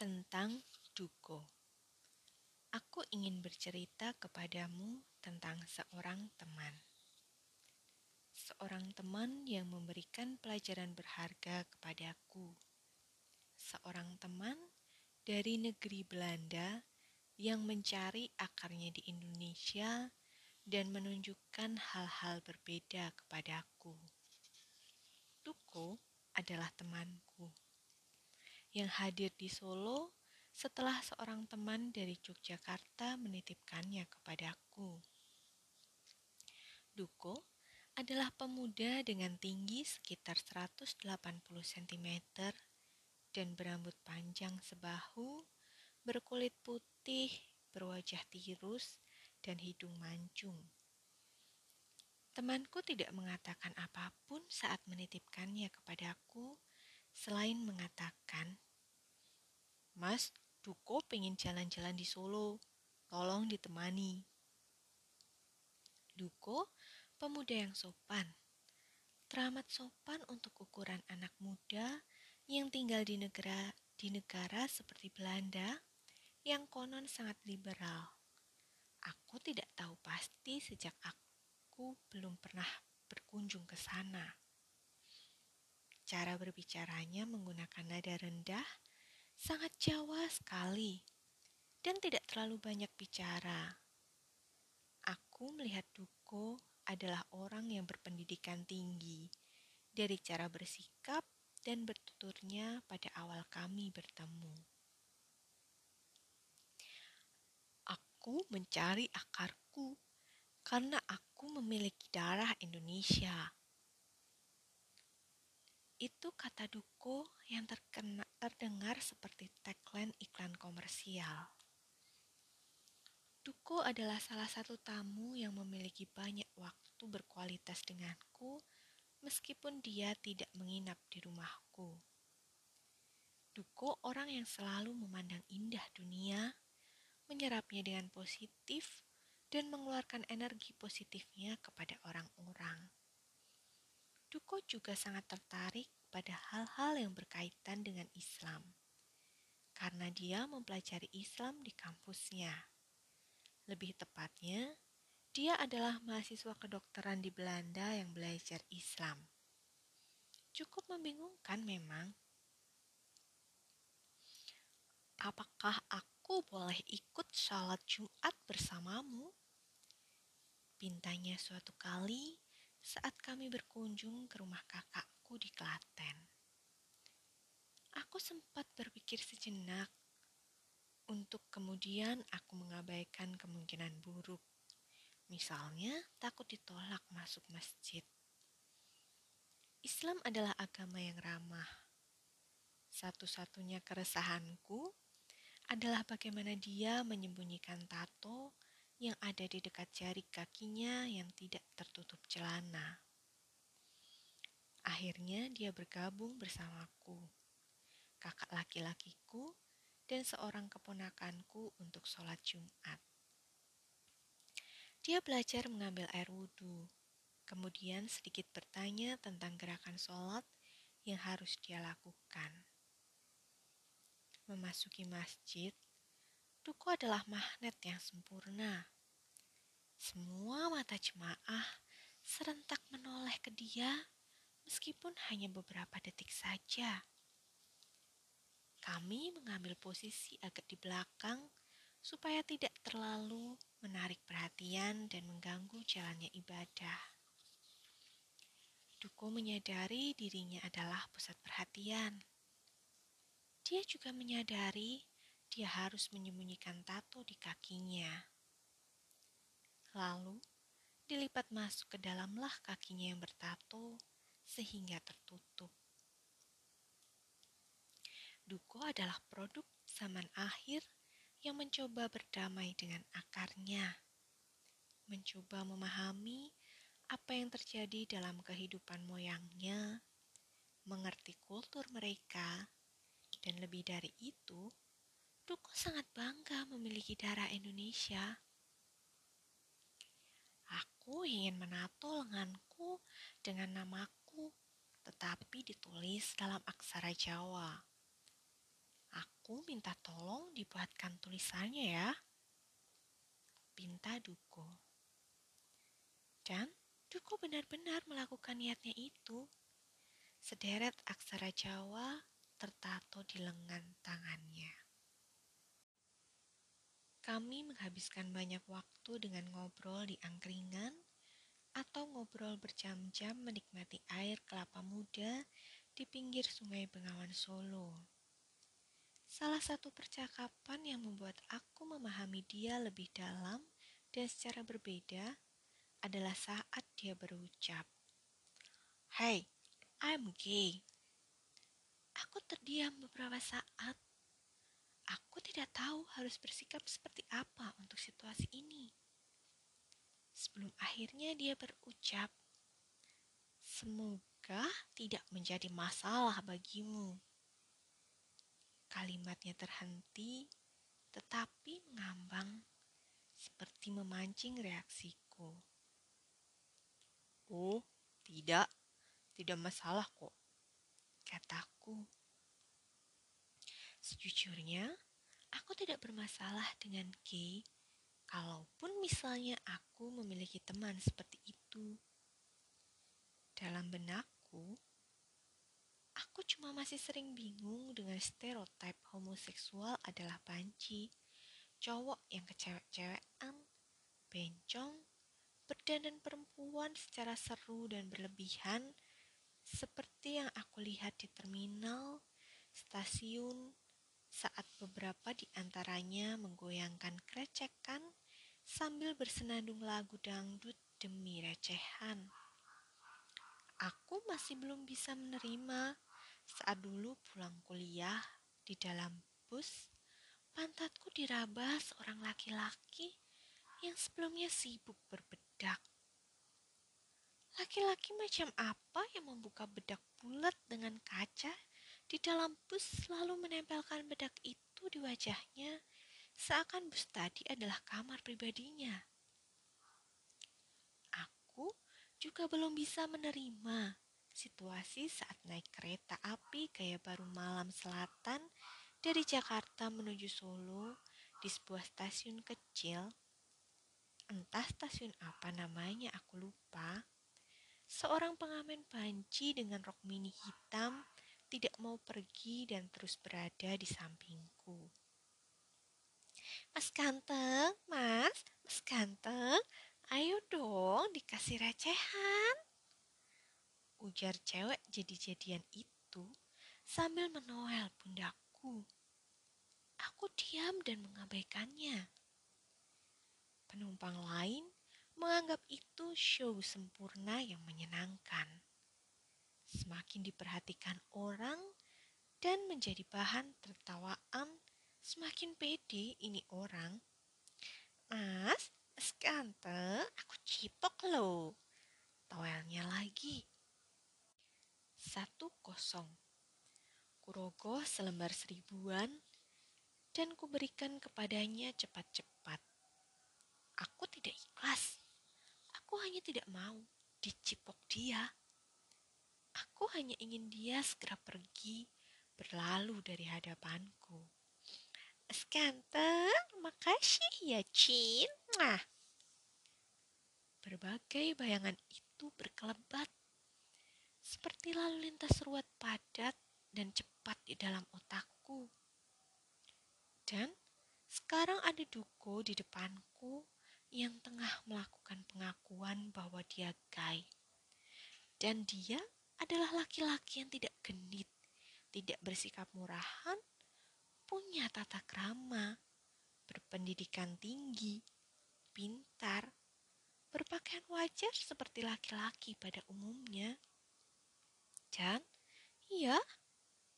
tentang Duko. Aku ingin bercerita kepadamu tentang seorang teman. Seorang teman yang memberikan pelajaran berharga kepadaku. Seorang teman dari negeri Belanda yang mencari akarnya di Indonesia dan menunjukkan hal-hal berbeda kepadaku. Duko adalah temanku yang hadir di Solo setelah seorang teman dari Yogyakarta menitipkannya kepadaku. Duko adalah pemuda dengan tinggi sekitar 180 cm dan berambut panjang sebahu, berkulit putih, berwajah tirus, dan hidung mancung. Temanku tidak mengatakan apa pun saat menitipkannya kepadaku, selain mengatakan, Mas, Duko pengen jalan-jalan di Solo, tolong ditemani. Duko, pemuda yang sopan, teramat sopan untuk ukuran anak muda yang tinggal di negara di negara seperti Belanda yang konon sangat liberal. Aku tidak tahu pasti sejak aku belum pernah berkunjung ke sana. Cara berbicaranya menggunakan nada rendah, sangat Jawa sekali, dan tidak terlalu banyak bicara. Aku melihat Duko adalah orang yang berpendidikan tinggi dari cara bersikap dan bertuturnya pada awal kami bertemu. Aku mencari akarku karena aku memiliki darah Indonesia. Itu kata Duko yang terkena, terdengar seperti tagline iklan komersial. Duko adalah salah satu tamu yang memiliki banyak waktu berkualitas denganku meskipun dia tidak menginap di rumahku. Duko orang yang selalu memandang indah dunia, menyerapnya dengan positif, dan mengeluarkan energi positifnya kepada orang-orang. Duko juga sangat tertarik pada hal-hal yang berkaitan dengan Islam, karena dia mempelajari Islam di kampusnya. Lebih tepatnya, dia adalah mahasiswa kedokteran di Belanda yang belajar Islam. Cukup membingungkan memang. Apakah aku boleh ikut sholat Jumat bersamamu? Pintanya suatu kali saat kami berkunjung ke rumah kakakku di Klaten. Aku sempat berpikir sejenak untuk kemudian aku mengabaikan kemungkinan buruk. Misalnya, takut ditolak masuk masjid. Islam adalah agama yang ramah. Satu-satunya keresahanku adalah bagaimana dia menyembunyikan tato yang ada di dekat jari kakinya yang tidak tertutup celana. Akhirnya dia bergabung bersamaku, kakak laki-lakiku, dan seorang keponakanku untuk sholat Jumat. Dia belajar mengambil air wudhu, kemudian sedikit bertanya tentang gerakan sholat yang harus dia lakukan. Memasuki masjid, Duku adalah magnet yang sempurna. Semua mata jemaah serentak menoleh ke dia meskipun hanya beberapa detik saja. Kami mengambil posisi agak di belakang supaya tidak terlalu menarik perhatian dan mengganggu jalannya ibadah. Duko menyadari dirinya adalah pusat perhatian. Dia juga menyadari dia harus menyembunyikan tato di kakinya. Lalu, dilipat masuk ke dalamlah kakinya yang bertato sehingga tertutup. Duko adalah produk zaman akhir yang mencoba berdamai dengan akarnya, mencoba memahami apa yang terjadi dalam kehidupan moyangnya, mengerti kultur mereka, dan lebih dari itu, Duko sangat bangga memiliki darah Indonesia. Aku ingin menato lenganku dengan namaku, tetapi ditulis dalam aksara Jawa. Aku minta tolong dibuatkan tulisannya ya. Pinta Duko. Dan Duko benar-benar melakukan niatnya itu. Sederet aksara Jawa tertato di lengan tangannya. Kami menghabiskan banyak waktu dengan ngobrol di angkringan atau ngobrol berjam-jam menikmati air kelapa muda di pinggir Sungai Bengawan Solo. Salah satu percakapan yang membuat aku memahami dia lebih dalam dan secara berbeda adalah saat dia berucap, "Hey, I'm gay." Aku terdiam beberapa saat. Aku tidak tahu harus bersikap seperti apa untuk situasi ini. Sebelum akhirnya dia berucap, "Semoga tidak menjadi masalah bagimu." Kalimatnya terhenti, tetapi mengambang seperti memancing reaksiku. Oh, tidak, tidak masalah kok, kataku. Sejujurnya, aku tidak bermasalah dengan gay, kalaupun misalnya aku memiliki teman seperti itu. Dalam benakku, Aku cuma masih sering bingung dengan stereotip homoseksual adalah panci, cowok yang kecewek-cewekan, bencong, berdandan perempuan secara seru dan berlebihan, seperti yang aku lihat di terminal, stasiun, saat beberapa di antaranya menggoyangkan krecekan sambil bersenandung lagu dangdut demi recehan. Aku masih belum bisa menerima saat dulu pulang kuliah di dalam bus, pantatku diraba seorang laki-laki yang sebelumnya sibuk berbedak. Laki-laki macam apa yang membuka bedak bulat dengan kaca di dalam bus lalu menempelkan bedak itu di wajahnya seakan bus tadi adalah kamar pribadinya. Aku juga belum bisa menerima situasi saat naik kereta api gaya baru malam selatan dari Jakarta menuju Solo di sebuah stasiun kecil. Entah stasiun apa namanya aku lupa. Seorang pengamen panci dengan rok mini hitam tidak mau pergi dan terus berada di sampingku. Mas ganteng, mas, mas ganteng, ayo dong dikasih recehan ujar cewek jadi-jadian itu sambil menoel pundakku. Aku diam dan mengabaikannya. Penumpang lain menganggap itu show sempurna yang menyenangkan. Semakin diperhatikan orang dan menjadi bahan tertawaan, semakin pede ini orang. Mas, mas ganteng, aku cipok loh. Toelnya lagi. Satu kosong. Kurogoh selembar seribuan dan kuberikan kepadanya cepat-cepat. Aku tidak ikhlas. Aku hanya tidak mau dicipok dia. Aku hanya ingin dia segera pergi, berlalu dari hadapanku. Skanteng, makasih ya Cin. Nah. Berbagai bayangan itu berkelebat seperti lalu lintas ruwet padat dan cepat di dalam otakku. Dan sekarang ada Duko di depanku yang tengah melakukan pengakuan bahwa dia gay. Dan dia adalah laki-laki yang tidak genit, tidak bersikap murahan, punya tata krama, berpendidikan tinggi, pintar, berpakaian wajar seperti laki-laki pada umumnya. Dan iya,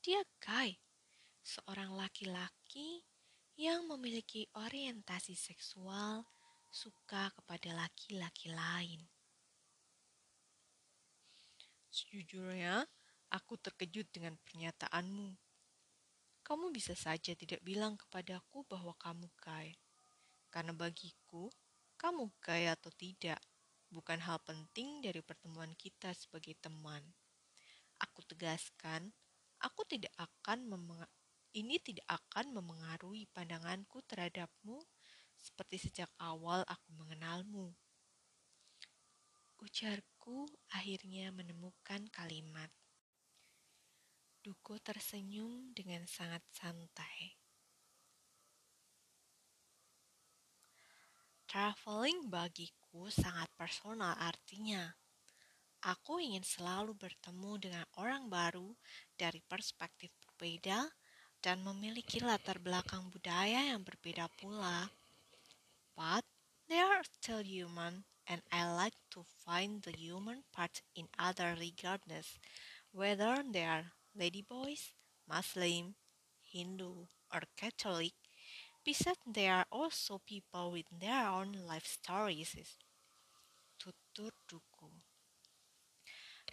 dia Guy, seorang laki-laki yang memiliki orientasi seksual suka kepada laki-laki lain. Sejujurnya, aku terkejut dengan pernyataanmu. Kamu bisa saja tidak bilang kepadaku bahwa kamu gay. Karena bagiku, kamu gay atau tidak bukan hal penting dari pertemuan kita sebagai teman. Aku tegaskan, aku tidak akan ini tidak akan memengaruhi pandanganku terhadapmu seperti sejak awal aku mengenalmu. Ujarku akhirnya menemukan kalimat. Duko tersenyum dengan sangat santai. Traveling bagiku sangat personal artinya. Aku ingin selalu bertemu dengan orang baru dari perspektif berbeda dan memiliki latar belakang budaya yang berbeda pula. But they are still human and I like to find the human part in other regardless whether they are ladyboys, Muslim, Hindu, or Catholic, besides there are also people with their own life stories. Tutur Duku.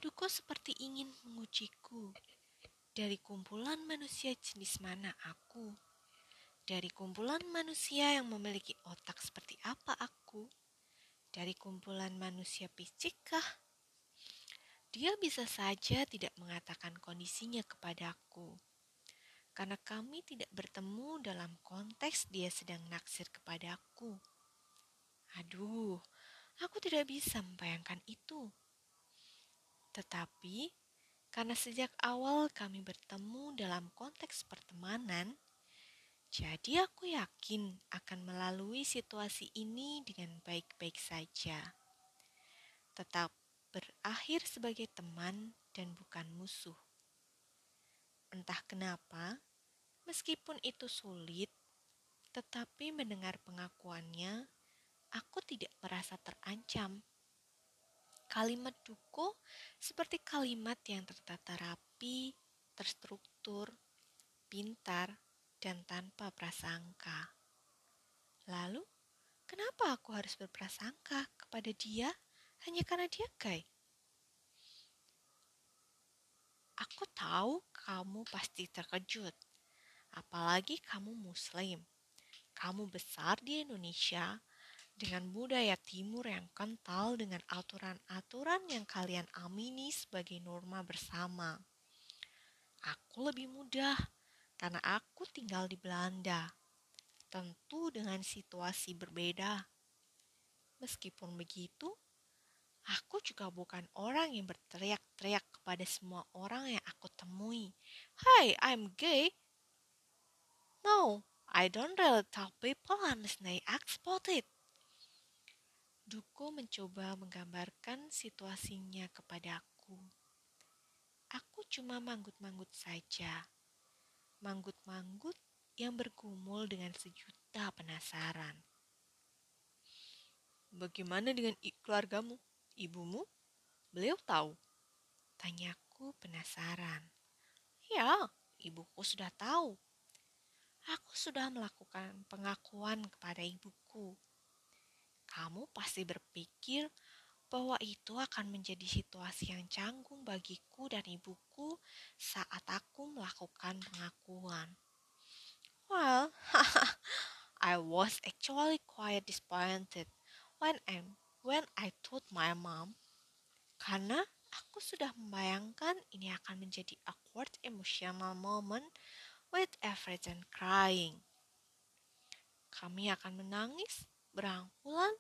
Duku seperti ingin mengujiku. Dari kumpulan manusia jenis mana aku? Dari kumpulan manusia yang memiliki otak seperti apa aku? Dari kumpulan manusia picikkah? Dia bisa saja tidak mengatakan kondisinya kepadaku, karena kami tidak bertemu dalam konteks dia sedang naksir kepadaku. Aduh, aku tidak bisa membayangkan itu. Tetapi, karena sejak awal kami bertemu dalam konteks pertemanan, jadi aku yakin akan melalui situasi ini dengan baik-baik saja. Tetap berakhir sebagai teman dan bukan musuh. Entah kenapa, meskipun itu sulit, tetapi mendengar pengakuannya, aku tidak merasa terancam. Kalimat duko seperti kalimat yang tertata rapi, terstruktur, pintar, dan tanpa prasangka. Lalu, kenapa aku harus berprasangka kepada dia? Hanya karena dia gay. Aku tahu kamu pasti terkejut, apalagi kamu Muslim. Kamu besar di Indonesia dengan budaya Timur yang kental dengan aturan-aturan yang kalian amini sebagai norma bersama. Aku lebih mudah karena aku tinggal di Belanda, tentu dengan situasi berbeda. Meskipun begitu, Aku juga bukan orang yang berteriak-teriak kepada semua orang yang aku temui. Hey, I'm gay. No, I don't really tell people unless they ask about it. Duku mencoba menggambarkan situasinya kepadaku. Aku cuma manggut-manggut saja. Manggut-manggut yang bergumul dengan sejuta penasaran. Bagaimana dengan keluargamu? Ibumu? Beliau tahu. Tanyaku penasaran. Ya, ibuku sudah tahu. Aku sudah melakukan pengakuan kepada ibuku. Kamu pasti berpikir bahwa itu akan menjadi situasi yang canggung bagiku dan ibuku saat aku melakukan pengakuan. Well, I was actually quite disappointed when I'm when I told my mom, karena aku sudah membayangkan ini akan menjadi awkward emotional moment with everyone crying. Kami akan menangis, berangkulan,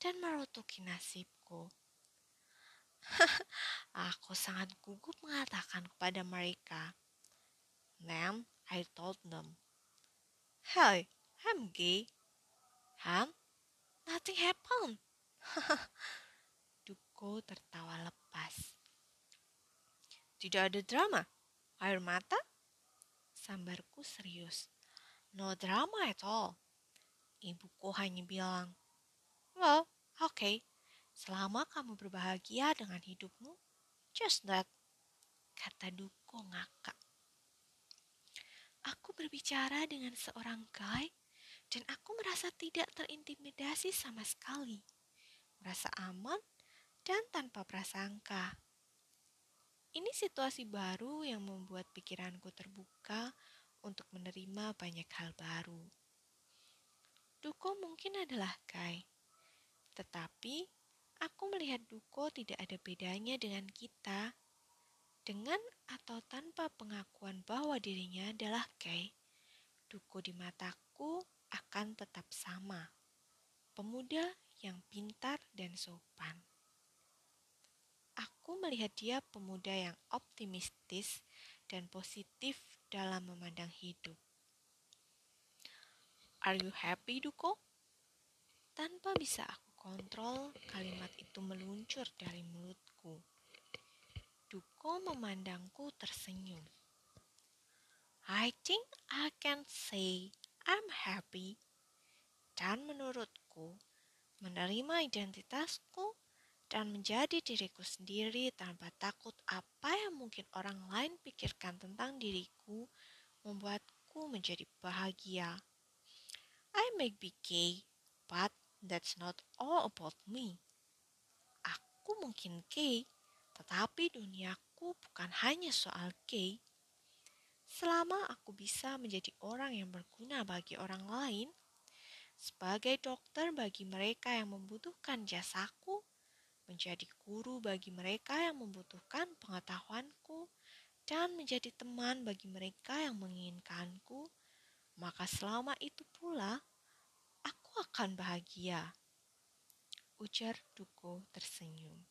dan merutuki nasibku. aku sangat gugup mengatakan kepada mereka. Then I told them, Hey, I'm gay. And nothing happened. Duko tertawa lepas. Tidak ada drama? Air mata? Sambarku serius. No drama at all. Ibuku hanya bilang, Well, okay. Selama kamu berbahagia dengan hidupmu, just that. Kata Duko ngakak. Aku berbicara dengan seorang guy dan aku merasa tidak terintimidasi sama sekali merasa aman, dan tanpa prasangka. Ini situasi baru yang membuat pikiranku terbuka untuk menerima banyak hal baru. Duko mungkin adalah Kai, tetapi aku melihat Duko tidak ada bedanya dengan kita. Dengan atau tanpa pengakuan bahwa dirinya adalah Kai, Duko di mataku akan tetap sama. Pemuda yang pintar dan sopan. Aku melihat dia pemuda yang optimistis dan positif dalam memandang hidup. Are you happy, Duko? Tanpa bisa aku kontrol, kalimat itu meluncur dari mulutku. Duko memandangku tersenyum. I think I can say I'm happy. Dan menurutku, menerima identitasku dan menjadi diriku sendiri tanpa takut apa yang mungkin orang lain pikirkan tentang diriku membuatku menjadi bahagia. I may be gay, but that's not all about me. Aku mungkin gay, tetapi duniaku bukan hanya soal gay. Selama aku bisa menjadi orang yang berguna bagi orang lain, sebagai dokter bagi mereka yang membutuhkan jasaku, menjadi guru bagi mereka yang membutuhkan pengetahuanku, dan menjadi teman bagi mereka yang menginginkanku, maka selama itu pula aku akan bahagia. Ujar Duko tersenyum.